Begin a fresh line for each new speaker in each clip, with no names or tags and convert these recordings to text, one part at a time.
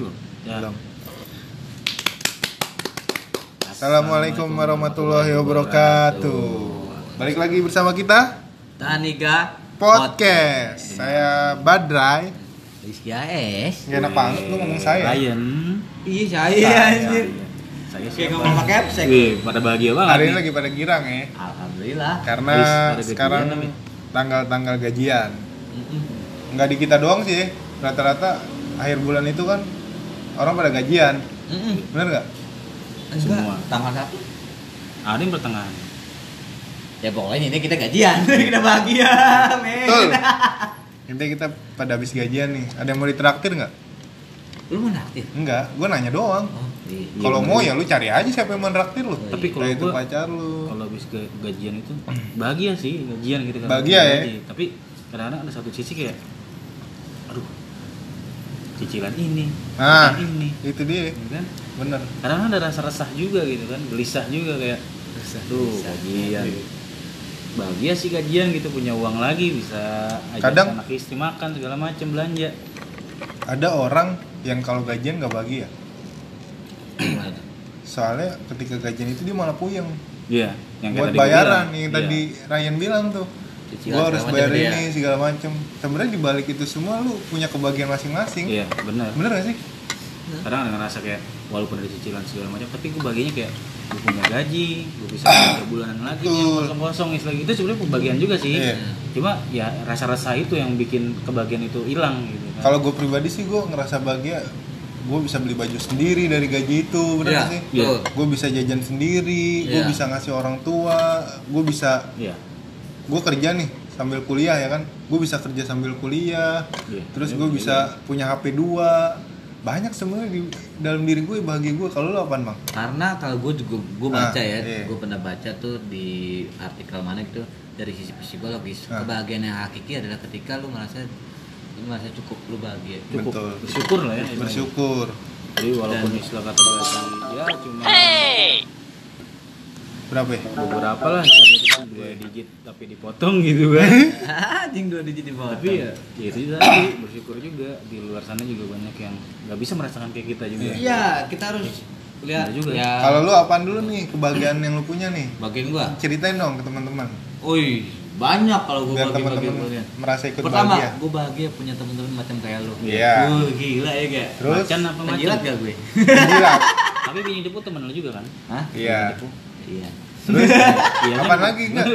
belum? Ya.
Belum. Assalamualaikum warahmatullahi wabarakatuh. Balik lagi bersama kita
Taniga
podcast. Saya Badrai.
Rizky AS.
Gak enak banget lu ngomong saya.
Ryan.
Iya
Saya.
saya anjir.
Saya siapa?
ngomong pakai headset.
Wih, pada bahagia banget.
Hari ini lagi pada girang ya.
Alhamdulillah.
Karena sekarang tanggal-tanggal gajian.
Mm-mm.
Nggak di kita doang sih. Rata-rata akhir bulan itu kan orang pada gajian.
Mm-mm.
Bener nggak?
Enggak.
Semua.
Tanggal satu.
Ada yang pertengahan.
Ya pokoknya ini kita gajian. kita bahagia, men.
Betul. Intinya kita pada habis gajian nih. Ada yang mau ditraktir nggak?
Lu mana aktif?
Enggak, gue nanya doang.
Oh, iya.
Iya,
Kalau
bener.
mau ya lu cari aja siapa yang mau traktir lu.
Tapi kalau
Entah itu
gua-
pacar lu.
Kalau habis ga- gajian itu bahagia sih gajian gitu kan.
Bahagia ya?
Gaji. Tapi kadang-kadang ada satu sisi kayak cicilan ini,
Nah,
ini,
itu dia.
gitu kan?
Bener.
Kadang-kadang ada rasa resah juga gitu kan, gelisah juga kayak tuh gajian. Bahagia sih gajian gitu punya uang lagi bisa ajak
Kadang-
anak istri makan segala macam belanja.
Ada orang yang kalau gajian nggak bahagia. Soalnya ketika gajian itu dia malah puyeng.
Iya, yang kayak
Buat bayaran
bilang.
yang
Iya.
tadi Ryan bilang tuh.
Cicilan
Gua harus bayar
macam
ini
dia.
segala macem. Sebenarnya dibalik itu semua lu punya kebahagiaan masing-masing.
Iya, benar.
Bener gak sih?
kadang ada ngerasa kayak walaupun ada cicilan segala macam tapi gue bagiannya kayak gue punya gaji gue bisa bayar bulanan lagi kosong kosong istilah itu sebenarnya pembagian juga sih
Iya.
cuma ya rasa rasa itu yang bikin kebagian itu hilang gitu kan
Kalau gue pribadi sih gue ngerasa bahagia. Gue bisa beli baju sendiri dari gaji itu, bener
Iya,
gak sih?
Betul.
Gue bisa jajan sendiri, gue
Iya.
bisa ngasih orang tua, gue bisa
iya
gue kerja nih sambil kuliah ya kan gue bisa kerja sambil kuliah
Iya.
terus
Iya,
gue
iya.
bisa punya HP 2 banyak sebenarnya di dalam diri gue bahagia gue kalau lo apaan bang
Karena kalau gue juga gue
Ah,
baca ya,
iya.
gue pernah baca tuh di artikel mana gitu dari sisi psikologis
Ah.
kebahagiaan yang hakiki adalah ketika lu merasa lu merasa cukup lu bahagia.
cukup
Betul.
bersyukur lah ya
bersyukur
jadi walaupun
Dan-
istilah kata ya cuma
berapa ya
beberapa lah istilahnya itu kan dua digit tapi dipotong gitu kan
Anjing dua digit di bawah.
tapi ya ya itu tadi bersyukur juga di luar sana juga banyak yang nggak bisa merasakan kayak kita juga
Iya, kita harus lihat
juga.
ya.
kalau lo apaan dulu nih kebahagiaan yang lo punya nih
bagian gua.
ceritain dong ke teman-teman
Oi, banyak kalau gua
biar
bagi bagi
teman-teman merasa ikut
Pertama,
bahagia
gue bahagia punya teman-teman macam kayak lu.
Iya.
Uh, gila ya gak?
Terus?
macan apa macan
Penjilat gak gue?
gila
tapi Bini Depu temen lu juga kan
Hah?
iya
Depu.
Iya.
terus
Iya, kan?
lagi enggak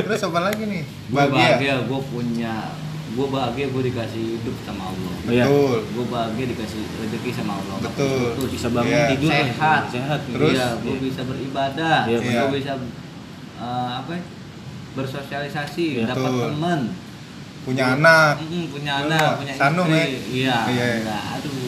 terus apaan lagi nih
Gue bahagia,
bahagia
gue punya gue bahagia gue dikasih hidup sama Allah.
Iya.
betul
Gue bahagia dikasih rezeki sama Allah.
Betul.
Terus
bisa bangun
Iya.
tidur
Sehat.
sehat
Terus?
Iya, gue bisa beribadah.
Iya,
benar.
gue bisa eh, apa? ya, Bersosialisasi,
Iya.
dapat
Betul.
teman.
punya anak
Mm-mm, punya anak, punya
Sanum,
istri.
ya?
Iya.
Iya.
Enggak, aduh.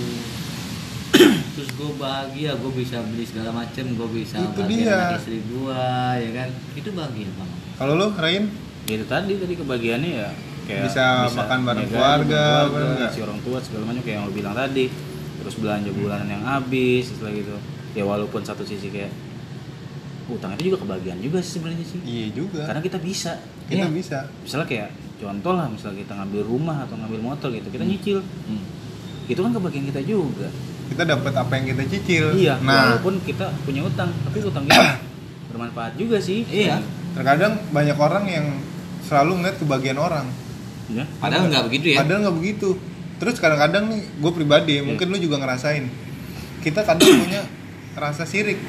Terus gue bahagia, gue bisa beli segala macem, gue bisa
Itu
bahagia
dia.
istri gue, ya kan? Itu bahagia banget.
kalau lo Rain
Ya itu tadi tadi kebahagiaannya ya kayak
Bisa makan bareng keluarga, nggak?
si orang tua segala macam kayak yang lo bilang tadi terus belanja bulanan yang habis setelah gitu ya walaupun satu sisi kayak utang itu juga kebahagiaan juga sih sebenarnya sih
iya juga
karena kita bisa
kita
Iya.
bisa
misalnya kayak contoh lah misalnya kita ngambil rumah atau ngambil motor gitu kita nyicil
Hmm.
itu kan kebahagiaan kita juga
kita dapat apa yang kita cicil.
Iya
nah.
walaupun kita punya utang tapi utang kita bermanfaat juga sih.
Iya.
terkadang banyak orang yang selalu ngeliat kebahagiaan orang.
Ya
Padahal nggak begitu ya.
padahal nggak begitu. Terus kadang-kadang nih gue pribadi
Iya.
mungkin lu juga ngerasain. Kita kadang punya rasa sirik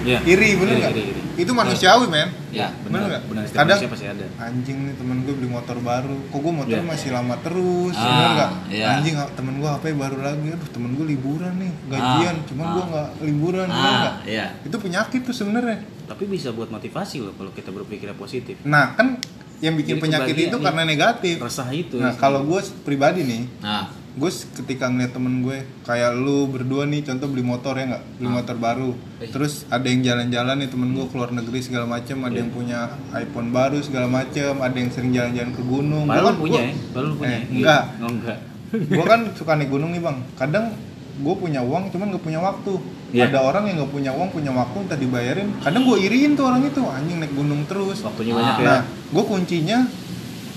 Iya.
iri bener
Iri,
nggak itu manusiawi men.
Ya,
bener
benar
nggak? Kadang
pasti ada.
anjing nih temen gue beli motor baru. Kok gue motor
Iya.
masih lama terus
Ah,
bener nggak?
iya.
anjing temen gue HP baru lagi. Aduh temen gue liburan nih gajian.
Ah,
cuman
ah.
gue nggak liburan bener
Ah,
nggak?
iya.
itu penyakit tuh sebenarnya.
Tapi bisa buat motivasi loh kalau kita berpikirnya positif.
Nah kan yang bikin
Jadi
penyakit itu karena negatif.
Resah itu
nah kalau gue pribadi nih
Nah,
gue ketika ngeliat temen gue kayak lu berdua nih contoh beli motor ya nggak beli
Ah.
motor baru
Eh.
terus ada yang jalan-jalan nih temen gue keluar negeri segala macem ada
Iya.
yang punya iPhone baru segala macem ada yang sering jalan-jalan ke gunung Gua
lu punya
gua-
ya lu punya
Eh,
ya?
enggak.
oh enggak
gue kan suka naik gunung nih bang kadang gue punya uang cuman gak punya waktu
Iya.
ada orang yang gak punya uang punya waktu entah dibayarin kadang gue iriin tuh orang itu anjing naik gunung terus
waktunya
Ah.
banyak ya
nah gue kuncinya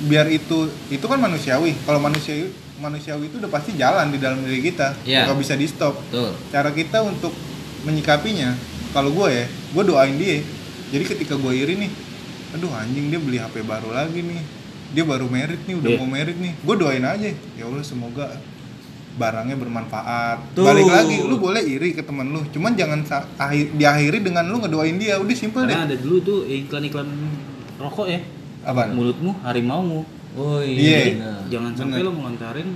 biar itu itu kan manusiawi kalau manusiawi manusiawi itu udah pasti jalan di dalam diri kita
Iya.
nggak bisa di stop
Betul.
cara kita untuk menyikapinya kalau gue ya gue doain dia jadi ketika gue iri nih aduh anjing dia beli HP baru lagi nih dia baru merit nih udah
Iya.
mau merit nih gue doain aja ya Allah semoga barangnya bermanfaat
Tuh.
balik lagi lu boleh iri ke temen lu cuman jangan akhir, diakhiri dengan lu ngedoain dia udah simple deh
ada dulu tuh iklan-iklan rokok ya.
Apaan?
Mulutmu harimaumu.
Oh
Iya.
bener.
Jangan sampai
Bener.
lo melontarin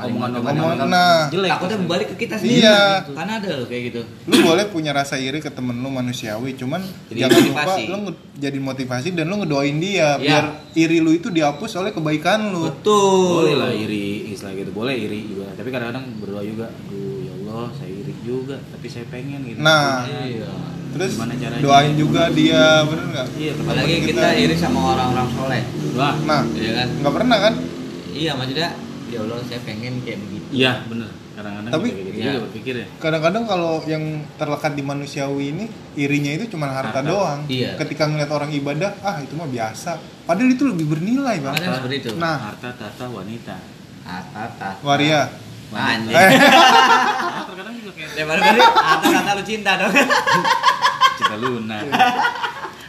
Omongan-omongan
Omongan,
omongan
nah
jelek.
Takutnya balik ke kita sendiri.
Iya.
gitu. Karena ada loh kayak gitu.
lu boleh punya rasa iri ke temen lu manusiawi cuman
Jadi
jangan lupa
motivasi.
lu nge- jadi motivasi dan lu ngedoain dia
Iya.
biar iri lu itu dihapus oleh kebaikan lu
Betul.
Boleh lah iri istilah gitu. Boleh iri juga. Tapi kadang-kadang berdoa juga. Aduh ya Allah saya iri juga. Tapi saya pengen gitu.
Nah.
Iya.
Terus
Gimana caranya?
doain juga dia bener nggak
Iya
Apalagi
Kita-
kita iri sama orang-orang soleh.
Wah.
nah
Iya kan?
nggak pernah kan
Iya maksudnya ya Allah saya pengen kayak begitu.
Iya bener. Kadang-kadang
Tapi-
gitu
Iya.
juga berpikir ya.
kadang-kadang kalau yang terlekat di manusiawi ini irinya itu cuma harta,
Harta.
doang
Iya.
ketika ngeliat orang ibadah ah itu mah biasa padahal itu lebih bernilai bang
Makanya seperti itu.
nah
Harta, tata, wanita.
Ata ata.
waria
Anjing.
eh
Nah, terkadang juga kayak
Ya baru tadi ata kata lu cinta dong.
cinta lunak.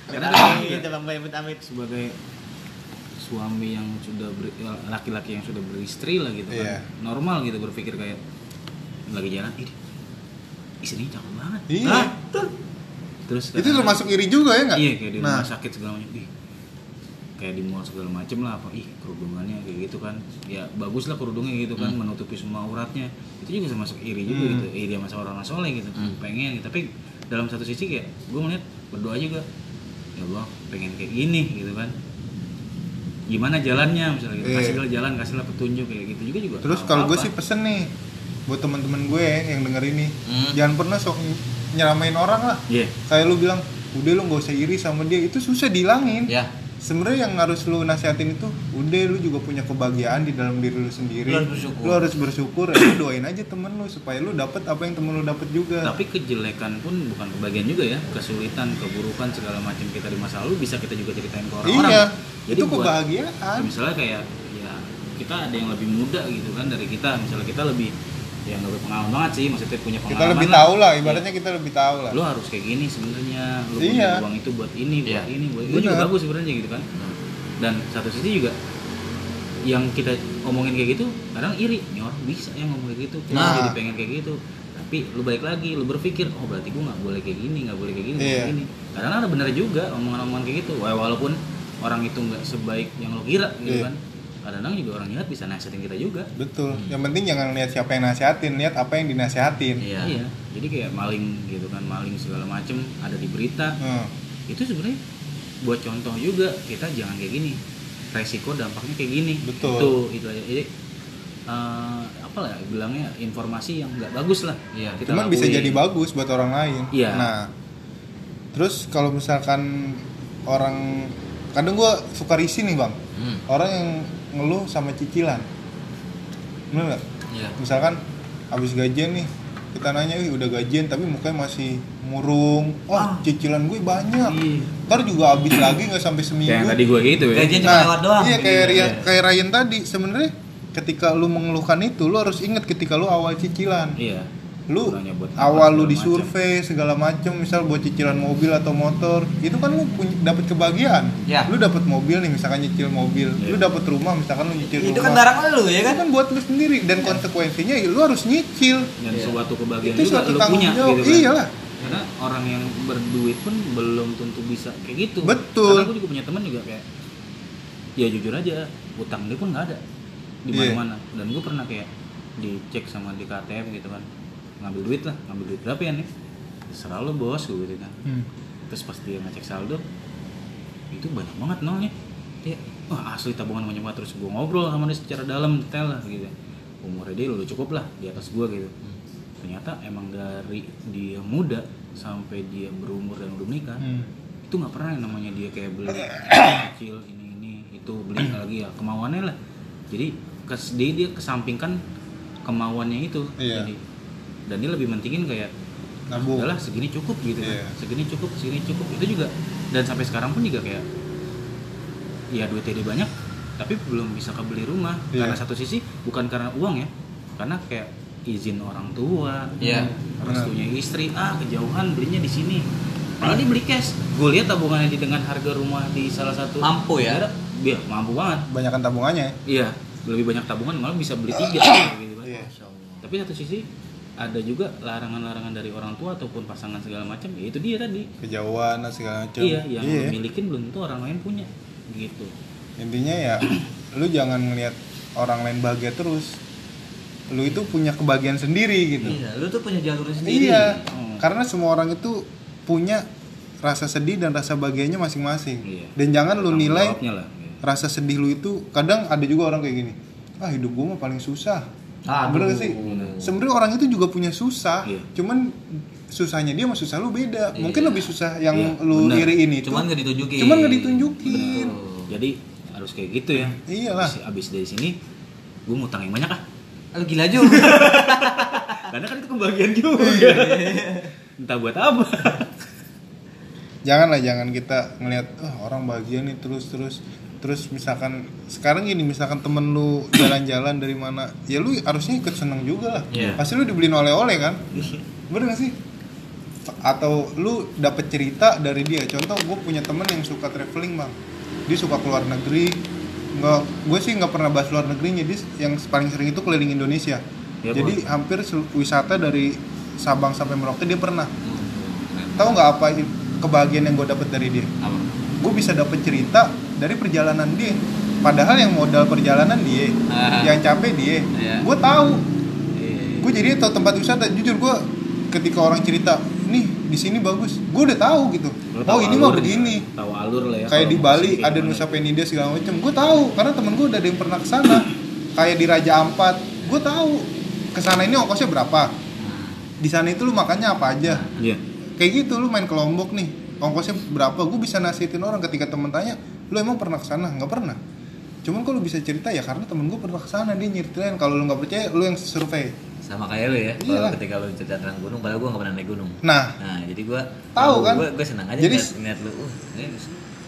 Karena
Gitu Bang Bay amit amit.
sebagai suami yang sudah ber- laki-laki yang sudah beristri lah gitu
Iya.
kan normal gitu berpikir kayak lagi jalan ini istrinya cakep banget
iya?
Tuh.
terus
itu termasuk iri juga ya nggak
iya kayak di
nah
rumah sakit segala macam ih kayak di mall segala macem lah apa ih kerudungannya kayak gitu kan ya bagus lah kerudungnya gitu kan menutupi semua auratnya itu juga termasuk iri juga
Hmm.
gitu iri sama seorang soleh gitu
Hmm.
pengen gitu. tapi dalam satu sisi kayak gue melihat berdoa juga ya Allah pengen kayak gini gitu kan gimana jalannya misalnya gitu
Iya.
kasihlah jalan kasihlah petunjuk kayak gitu juga juga
Terus
nggak
kalau gue sih pesen nih buat teman-teman gue yang denger ini,
Hmm.
jangan pernah sok nyeramain orang lah.
iya
Kayak lu bilang, udah lu gak usah iri sama dia, itu susah dihilangin.
Ya.
Sebenarnya yang harus lu nasihatin itu, udah lu juga punya kebahagiaan di dalam diri lu sendiri.
Lu harus bersyukur.
Lu harus bersyukur, ya lu doain aja temen lu supaya lu dapet apa yang temen lu dapet juga.
tapi kejelekan pun bukan kebagian juga ya kesulitan keburukan segala macam kita di masa lalu bisa kita juga ceritain ke orang-orang
iya,
jadi
itu
buat
kebahagiaan.
misalnya kayak ya kita ada yang lebih muda gitu kan dari kita misalnya kita lebih ya nggak berpengalaman banget sih maksudnya punya pengalaman
Kita lebih
lah.
tahu lah,
Iya.
ibaratnya kita lebih tahu lah.
lu harus kayak gini sebenarnya lu
Iya.
punya uang itu buat ini buat
Iya.
ini buat itu juga bagus sebenarnya gitu kan dan satu sisi juga yang kita omongin kayak gitu kadang iri nih orang bisa ya ngomong kayak gitu
Nah.
jadi pengen kayak gitu tapi lu balik lagi lu berpikir oh berarti gua nggak boleh kayak gini nggak boleh kayak gini nggak
Iya.
boleh kayak gini kadang ada bener juga omongan-omongan kayak gitu walaupun orang itu nggak sebaik yang lo kira gitu
Iya.
kan kadang-kadang juga orang jahat bisa nasihatin kita juga
Betul. Yang penting jangan lihat siapa yang nasihatin, lihat apa yang dinasihatin.
Iya.
iya jadi kayak maling gitu kan maling segala macem ada di berita
Hmm.
itu sebenarnya buat contoh juga kita jangan kayak gini resiko dampaknya kayak gini
Betul.
itu itu aja jadi eh, apa lah bilangnya informasi yang nggak bagus lah
Iya.
kita
Cuman bisa
lakuin.
jadi bagus buat orang lain.
Iya.
Nah, terus kalau misalkan orang kadang gue suka risih nih bang,
Hmm.
orang yang ngeluh sama cicilan, bener nggak?
Iya.
Misalkan habis gajian nih, kita nanya, Wih, udah gajian tapi mukanya masih murung, wah cicilan gue banyak,
Iya.
ntar juga habis lagi nggak sampai seminggu.
kayak tadi gue gitu ya
Gajian cuma lewat doang.
Iya kayak
Iya,
Ryan,
iya.
kayak Ryan tadi sebenarnya ketika lu mengeluhkan itu lu harus ingat ketika lu awal cicilan
iya
lu awal lu
segala
disurvei segala macem misal buat cicilan mobil atau motor itu kan lu dapat kebahagiaan.
Ya.
lu dapat mobil nih misalkan nyicil mobil.
Iya.
lu dapat rumah misalkan lu nyicil
Itu
rumah.
kan barang lu ya
itu
kan?
kan buat lu sendiri dan konsekuensinya ya lu harus nyicil.
Dan
Iya.
suatu kebahagiaan
itu
juga
suatu
lu punya
jawab.
gitu kan.
Iyalah.
Karena orang yang berduit pun belum tentu bisa kayak gitu.
Betul.
karena gue juga punya teman juga kayak ya jujur aja utang dia pun nggak ada. Di
Iya.
mana-mana. Dan gue pernah kayak dicek sama di KTM gitu kan ngambil duit lah ngambil duit berapa ya nih terserah lo bos gue gitu kan.
Hmm.
terus pas dia ngecek saldo itu banyak banget nolnya dia wah asli tabungan banyak banget. Terus gue ngobrol sama dia secara dalam detail lah gitu. Umurnya dia udah cukup lah di atas gue gitu. Ternyata emang dari dia muda sampai dia berumur dan udah menikah
Hmm.
itu nggak pernah yang namanya dia kayak beli kecil ini ini itu beli lagi ya kemauannya lah. Jadi kes dia dia kesampingkan kemauannya itu.
Iya.
jadi dan dia lebih mentingin kayak
nabung
udahlah segini cukup gitu kan
Iya.
segini cukup segini cukup itu juga dan sampai sekarang pun juga kayak ya duitnya dia banyak tapi belum bisa kebeli rumah
Iya.
karena satu sisi bukan karena uang ya karena kayak izin orang tua
Iya.
restunya istri ah kejauhan belinya di sini malah dia beli cash gue lihat tabungannya di dengan harga rumah di salah satu
Mampu ya?
daerah, iya mampu banget
banyakan tabungannya
iya lebih banyak tabungan malah bisa beli tiga gitu kan.
Iya.
Allah.
tapi satu sisi ada juga larangan-larangan dari orang tua ataupun pasangan segala macam ya itu dia tadi
kejauhan segala macam
iya yang
Iya.
lu milikin belum tentu orang lain punya gitu
intinya ya lu jangan ngelihat orang lain bahagia terus lu itu punya kebahagiaan sendiri gitu
Iya, lu tuh punya jalur sendiri.
iya
Hmm.
karena semua orang itu punya rasa sedih dan rasa bahagianya masing-masing
Iya.
dan jangan lu nilai
gitu.
rasa sedih lu itu kadang ada juga orang kayak gini ah hidup gua mah paling susah
Aduh.
bener gak sih sebenarnya orang itu juga punya susah
Iya.
cuman susahnya dia sama susah lu beda
Iya.
mungkin lebih susah yang
Iya,
lu
bener.
iriin itu
Cuman gak ditunjukin.
cuman nggak ditunjukin
Betul.
jadi harus kayak gitu ya
iyalah
abis, abis dari sini gue ngutang yang banyak ah
Lu gila juga.
karena kan itu kebahagiaan juga entah buat apa
janganlah jangan kita ngelihat oh, orang bahagia nih terus terus terus misalkan sekarang gini misalkan temen lu jalan-jalan dari mana ya lu harusnya ikut seneng juga lah.
Iya.
pasti lu dibeliin oleh-oleh kan? Bener gak sih? Atau lu dapet cerita dari dia. Contoh gue punya temen yang suka traveling bang. Dia suka keluar negeri. Nggak gue sih nggak pernah bahas luar negerinya. Dia yang paling sering itu keliling Indonesia.
Ya,
jadi hampir sel- wisata dari Sabang sampai Merauke dia pernah.
Hmm.
tahu nggak apa kebahagiaan yang gue dapet dari dia?
Apa?
gue bisa dapet cerita dari perjalanan dia. Padahal yang modal perjalanan dia
Ah.
yang capek dia.
Iya.
gue tahu.
Iya.
gue jadi tahu tempat wisata. Jujur gue ketika orang cerita nih di sini bagus. Gue udah tahu gitu.
Lu
oh
tahu
ini mah
alur,
begini.
Tahu alur lah ya
kayak di
mau
Bali ada. Nusa Penida segala macam gue tahu karena temen gue udah ada yang pernah ke sana kayak di Raja Ampat. Gue tahu ke sana ini ongkosnya berapa. Di sana itu lu makannya apa aja.
Iya.
Kayak gitu lu main ke Lombok nih ongkosnya berapa. Gue bisa nasihatin orang ketika temen tanya lu emang pernah ke sana nggak pernah cuman kalau bisa cerita ya karena temen gue pernah ke sana dia nyeritain kalau lu nggak percaya lu yang survei
Sama kayak lu ya. Kalau
Iyalah.
ketika lu cerita tentang gunung, padahal gua gak pernah naik gunung.
nah
Nah, jadi gua
Tahu kan?
Gua, gua senang aja
Jadi-
ngeliat, ngeliat lu. Uh, ini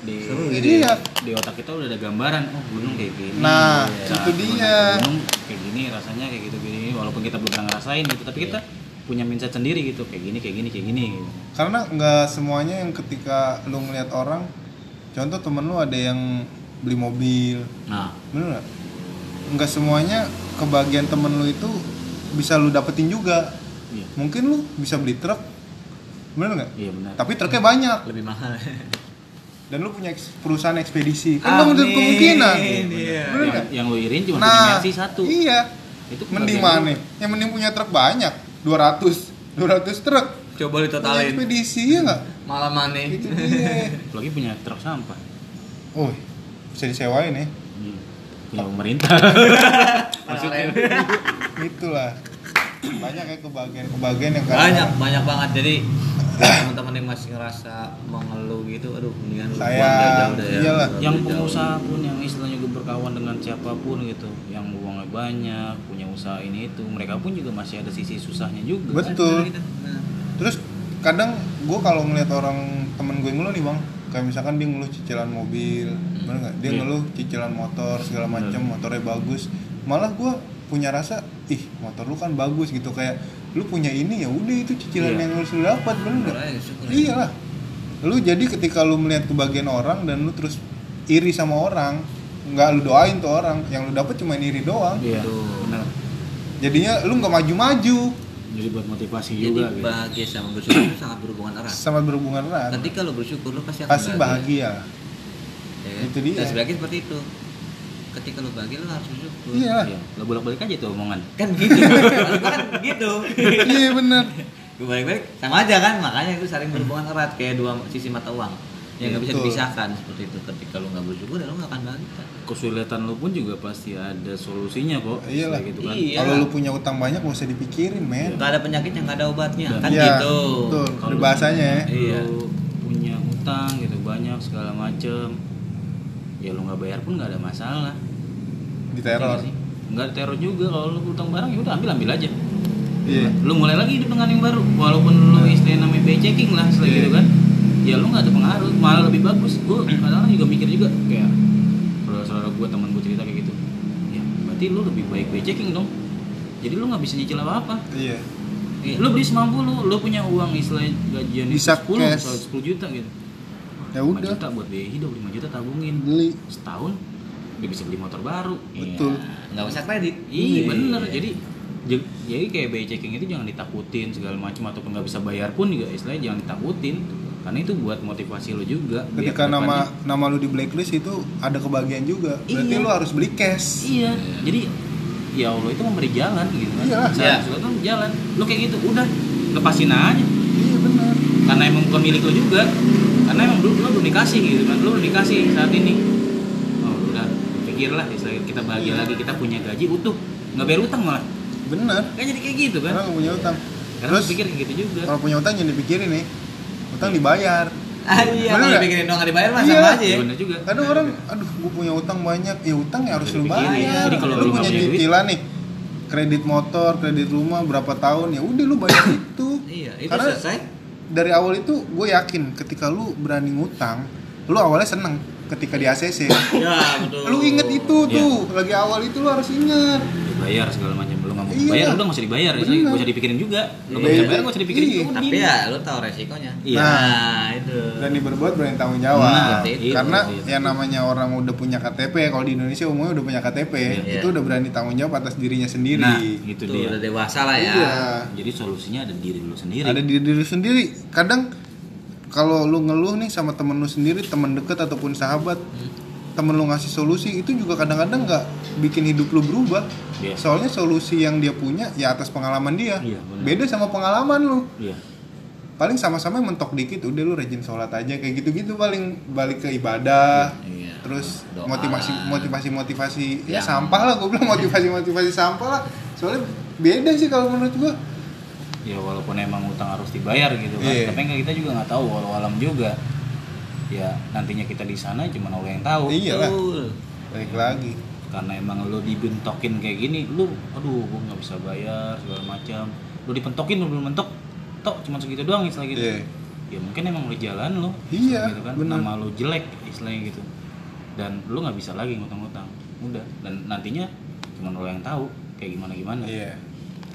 di
seru gitu.
iya
di otak kita udah ada gambaran oh gunung kayak gini
Nah,
Saat
itu dia.
gunung kayak gini rasanya kayak gitu gini walaupun kita belum pernah ngerasain gitu tapi kita punya mindset sendiri gitu kayak gini kayak gini kayak gini gitu.
karena nggak semuanya yang ketika lu ngeliat orang contoh temen lu ada yang beli mobil.
Nah,
bener nggak? Nggak semuanya kebahagiaan temen lu itu bisa lu dapetin juga.
Iya.
Mungkin lu bisa beli truk. Bener nggak?
Iya benar
tapi truknya banyak.
Lebih mahal.
dan lu punya perusahaan ekspedisi. Kan nggak menutup kemungkinan.
Iya.
bener.
Yang,
nggak?
Yang lu irin cuma punya
nah
Mercy satu.
iya.
Itu
mending mana? yang mending punya truk banyak. 200 200 truk
Coba
punya
ditotalin.
ekspedisi ya nggak
Malah mana?
itu
lu. lagi punya truk sampah
oh bisa disewain ya
Hmm. punya pemerintah
Maksudnya
itulah banyak ya kebahagiaan kebahagiaan yang kadang-
banyak banyak banget jadi ya, teman-teman yang masih ngerasa mengeluh gitu aduh mendingan lu
Saya-
buang jauh-jauh deh ya
iyalah.
Jauh-jauh.
yang pengusaha pun yang istilahnya juga berkawan dengan siapa pun gitu yang uangnya banyak punya usaha ini itu mereka pun juga masih ada sisi susahnya juga
betul
Gitu. Nah,
terus kadang gue kalau ngeliat orang temen gue ngeluh nih bang. Kayak misalkan dia ngeluh cicilan mobil bener nggak? Dia
Iya.
ngeluh cicilan motor segala macam motornya bagus. Malah gue punya rasa ih motor lu kan bagus gitu. Kayak lu punya ini ya udah itu cicilan
Iya.
yang lu sudah dapat bener nggak?
Ya.
iyalah. Lu jadi ketika lu melihat kebahagiaan orang dan lu terus iri sama orang nggak lu doain tuh orang. Yang lu dapat cuma iri doang.
Iya. Benar
jadinya lu nggak maju-maju
jadi buat motivasi
jadi
juga gitu.
bahagia sama bersyukur itu sangat berhubungan erat.
Sama berhubungan erat.
Ketika lo bersyukur lo pasti akan
pasti bahagia.
Ya kan?
Itu dia.
dan sebaliknya seperti itu. Ketika lo bahagia lo harus bersyukur.
Iya.
Iya. Lo bolak balik aja tuh omongan.
Kan gitu. Kalau kan gitu.
Iya bener.
Gue balik-balik sama aja kan. Makanya itu saling berhubungan erat. Kayak dua sisi mata uang yang nggak bisa dipisahkan seperti itu ketika lo nggak bersyukur ya lo nggak akan bahagia
kesulitan lo pun juga pasti ada solusinya kok
Iyalah.
Gitu kan
Iya.
Kalau lu punya utang banyak gak usah dipikirin, men.
nggak ada penyakit yang nggak ada obatnya
Dan-
kan
Iya,
gitu
betul.
Kalau
bahasanya ya.
Iya.
lo punya utang gitu banyak segala macem ya lo nggak bayar pun nggak ada masalah
Di teror.
Iya sih? nggak teror juga kalau lo utang barang ya udah ambil ambil aja
Iya.
lu mulai lagi hidup dengan yang baru walaupun lu istilahnya namanya pay checking lah setelah
Iya.
gitu kan ya lu nggak ada pengaruh. Malah lebih bagus. Gue kadang-kadang juga mikir juga kayak saudara-saudara gue gue temen gue cerita kayak gitu. Ya berarti lu lebih baik beceking dong. Jadi lu nggak bisa nyicil apa apa
iya
lu beli semampu lu lu punya uang istilahnya gajian itu
Bisa
10
cash.
misalnya 10 juta gitu.
Ya
5
udah.
juta buat biaya hidup 5 juta tabungin.
Beli.
Setahun dia bisa beli motor baru.
Betul.
Nggak usah kredit.
Iya bener. Jadi jadi kayak BI checking itu jangan ditakutin segala macam ataupun nggak bisa bayar pun juga istilahnya jangan ditakutin karena itu buat motivasi lo juga
ketika nama nama lu di blacklist itu ada kebahagiaan juga. Berarti
Iya.
lu harus beli cash.
Iya. Jadi ya Allah itu memberi jalan gitu kan.
Iya.
Saya
Iya.
suka tuh jalan. Lu kayak gitu udah lepasin aja.
Iya benar.
Karena emang bukan milik lo juga. Karena emang lu, lu belum dikasih gitu kan. Lu belum dikasih saat ini. Oh udah pikirlah kita bahagia lagi kita punya gaji utuh. Nggak bayar utang malah.
Benar.
Kan jadi kayak gitu
karena
kan
nggak punya utang.
Karena
terus
pikir kayak gitu juga.
kalau punya utang jangan dipikirin nih utang dibayar.
Ah iya kalau dipikirin dong nggak dibayar mah
Iya.
sama aja
Iya
ya
bener juga.
Kadang orang aduh gue punya utang banyak. Ya utang ya harus lu bayar.
Jadi kalau
lu punya cicilan nih kredit motor kredit rumah berapa tahun ya udah lu bayar itu.
Iya itu
Karena-
selesai.
dari awal itu gue yakin ketika lu berani ngutang lu awalnya seneng ketika di ACC
ya betul.
Lu inget itu
Iya.
tuh lagi awal itu lu harus inget
dibayar segala macam
Iya.
bayar udah nggak usah dibayar
Bener.
gak usah dipikirin juga lu nggak
Iya.
bisa bayar nggak usah dipikirin
Iya.
juga
tapi
udah.
ya lu tahu resikonya
Iya.
nah itu
berani berbuat berani tanggung jawab
Nah,
itu,
karena
itu.
yang namanya orang udah punya KTP kalau di Indonesia umumnya udah punya KTP
Iya.
itu udah berani tanggung jawab atas dirinya sendiri
nah gitu
itu
dia
udah dewasa lah ya
iya
jadi solusinya ada di diri lu sendiri
ada di diri sendiri kadang kalau lu ngeluh nih sama temen lu sendiri temen deket ataupun sahabat
Hmm.
Temen lu ngasih solusi itu juga kadang-kadang nggak bikin hidup lu berubah
Iya.
soalnya solusi yang dia punya ya atas pengalaman dia
Iya, benar.
beda sama pengalaman lu
iya
paling sama-sama mentok dikit udah lu rajin sholat aja kayak gitu-gitu paling balik ke ibadah
Iya.
terus
Doa.
motivasi motivasi motivasi ya
Yang-
sampah lah gue bilang motivasi motivasi sampah lah soalnya beda sih kalau menurut gua
ya walaupun emang utang harus dibayar gitu kan
Iya.
tapi kita juga nggak tahu walau alam juga ya nantinya kita di sana cuma Allah yang tahu.
Iya lah
Betul.
balik lagi.
Karena emang lo dibentokin kayak gini lu aduh gua nggak bisa bayar segala macam. Lu dipentokin lu belum mentok tok cuma segitu doang istilah gitu.
Iya.
ya mungkin emang udah jalan lo
Iya,
gitu kan.
benar.
nama lo jelek istilahnya gitu. Dan lu nggak bisa lagi ngutang-ngutang. Udah. Dan nantinya cuma lo yang tahu kayak gimana gimana
iya.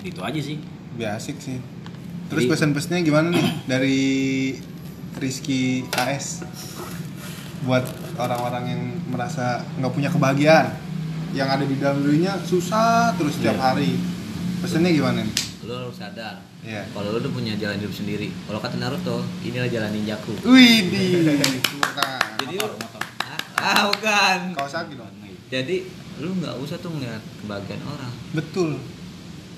Itu aja sih.
Biar asik sih. Terus pesan-pesannya gimana nih? Dari Rizky AS buat orang-orang yang merasa nggak punya kebahagiaan yang ada di dalam dirinya susah terus setiap
Iya.
hari pesannya gimana nih
lu harus sadar
Iya.
kalau lu udah punya jalan hidup sendiri kalau kata Naruto inilah jalan ninjaku
Wih, bukan.
jadi
motor,
lu
motor.
ah, ah bukan
Kawasaki dong.
jadi lu nggak usah tuh ngeliat kebahagiaan orang
Betul.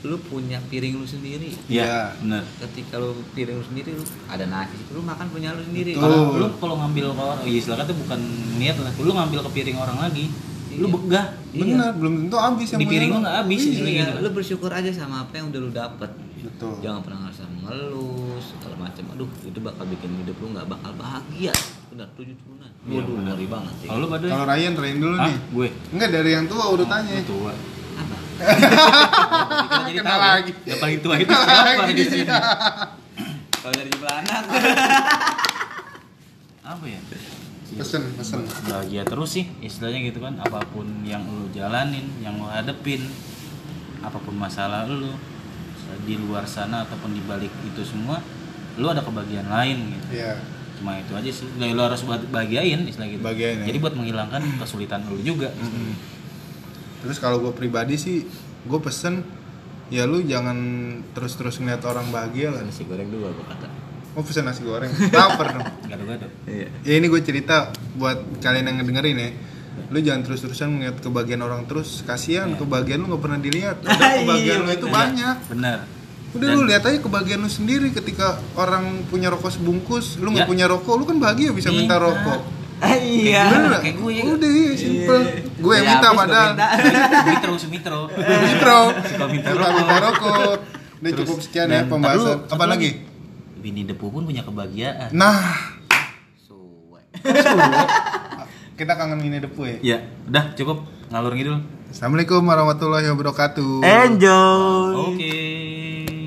Lu punya piring lu sendiri
Iya.
iya benar
ketika lu piring lu sendiri lu ada nasi lu makan punya lu sendiri
Betul.
kalau lu kalau ngambil ke orang ya istilah kata bukan niat lah lu ngambil ke piring orang lagi lu
Iya.
begah
Benar, belum tentu habis yang
di piring
lu.
lu nggak habis istilah
Iya,
gitu
lu bersyukur aja sama apa yang udah lu dapet
Betul.
jangan pernah ngerasa mengeluh segala macam aduh itu bakal bikin hidup lu nggak bakal bahagia udah tujuh turunan
Iya,
waduh
benar.
ngeri banget sih
kalau lu pada
Kalau Ryan, Ryan dulu
Hah?
nih.
gue
Enggak dari yang tua udah tanya.
Lu tua
apa
Kita jadi tahu ya,
lagi.
yang paling tua itu siapa di sini
kalau dari jumlah anak
apa ya
Pesen, pesen.
bahagia terus sih istilahnya gitu kan apa pun yang lu jalanin yang lu hadepin apa pun masalah lu di luar sana ataupun di balik itu semua lu ada kebahagiaan lain gitu
Iya.
cuma itu aja sih lu lu harus bah- bahagiain istilah gitu
Bahagiain, ya.
jadi buat menghilangkan kesulitan lu juga
Mm-mm. Terus kalau gue pribadi sih, gue pesen ya lu jangan terus-terus ngeliat orang bahagia lah.
nasi goreng dua gua kata
Mau pesen nasi goreng, lapar dong.
gado-gado
iya
Ya ini gue cerita buat kalian yang ngedengerin ya. Lu jangan terus-terusan ngeliat kebahagiaan orang terus. Kasihan
Iya.
kebahagiaan lu nggak pernah dilihat. Padahal kebahagiaan lu itu
Iya,
banyak.
benar
Udah
Dan-
lu lihat aja kebahagiaan lu sendiri ketika orang punya rokok sebungkus, lu nggak
Ya.
punya rokok, lu kan bahagia bisa minta
Minta.
rokok.
Iya
Bener nggak?
kayak gue ya.
Udah iya, simple. Gue yang
Ya,
minta padahal.
minta.
Sumitro
Mitro,
Suka minta rokok.
minta rokok. Udah
Terus,
cukup sekian ya pembahasan.
ntar dulu,
Apa lagi?
Bini Depu pun punya kebahagiaan
Nah,
suwe
kita kangen ini depu ya.
ya udah cukup ngalur ngidul
Assalamualaikum warahmatullahi wabarakatuh.
enjoy
oke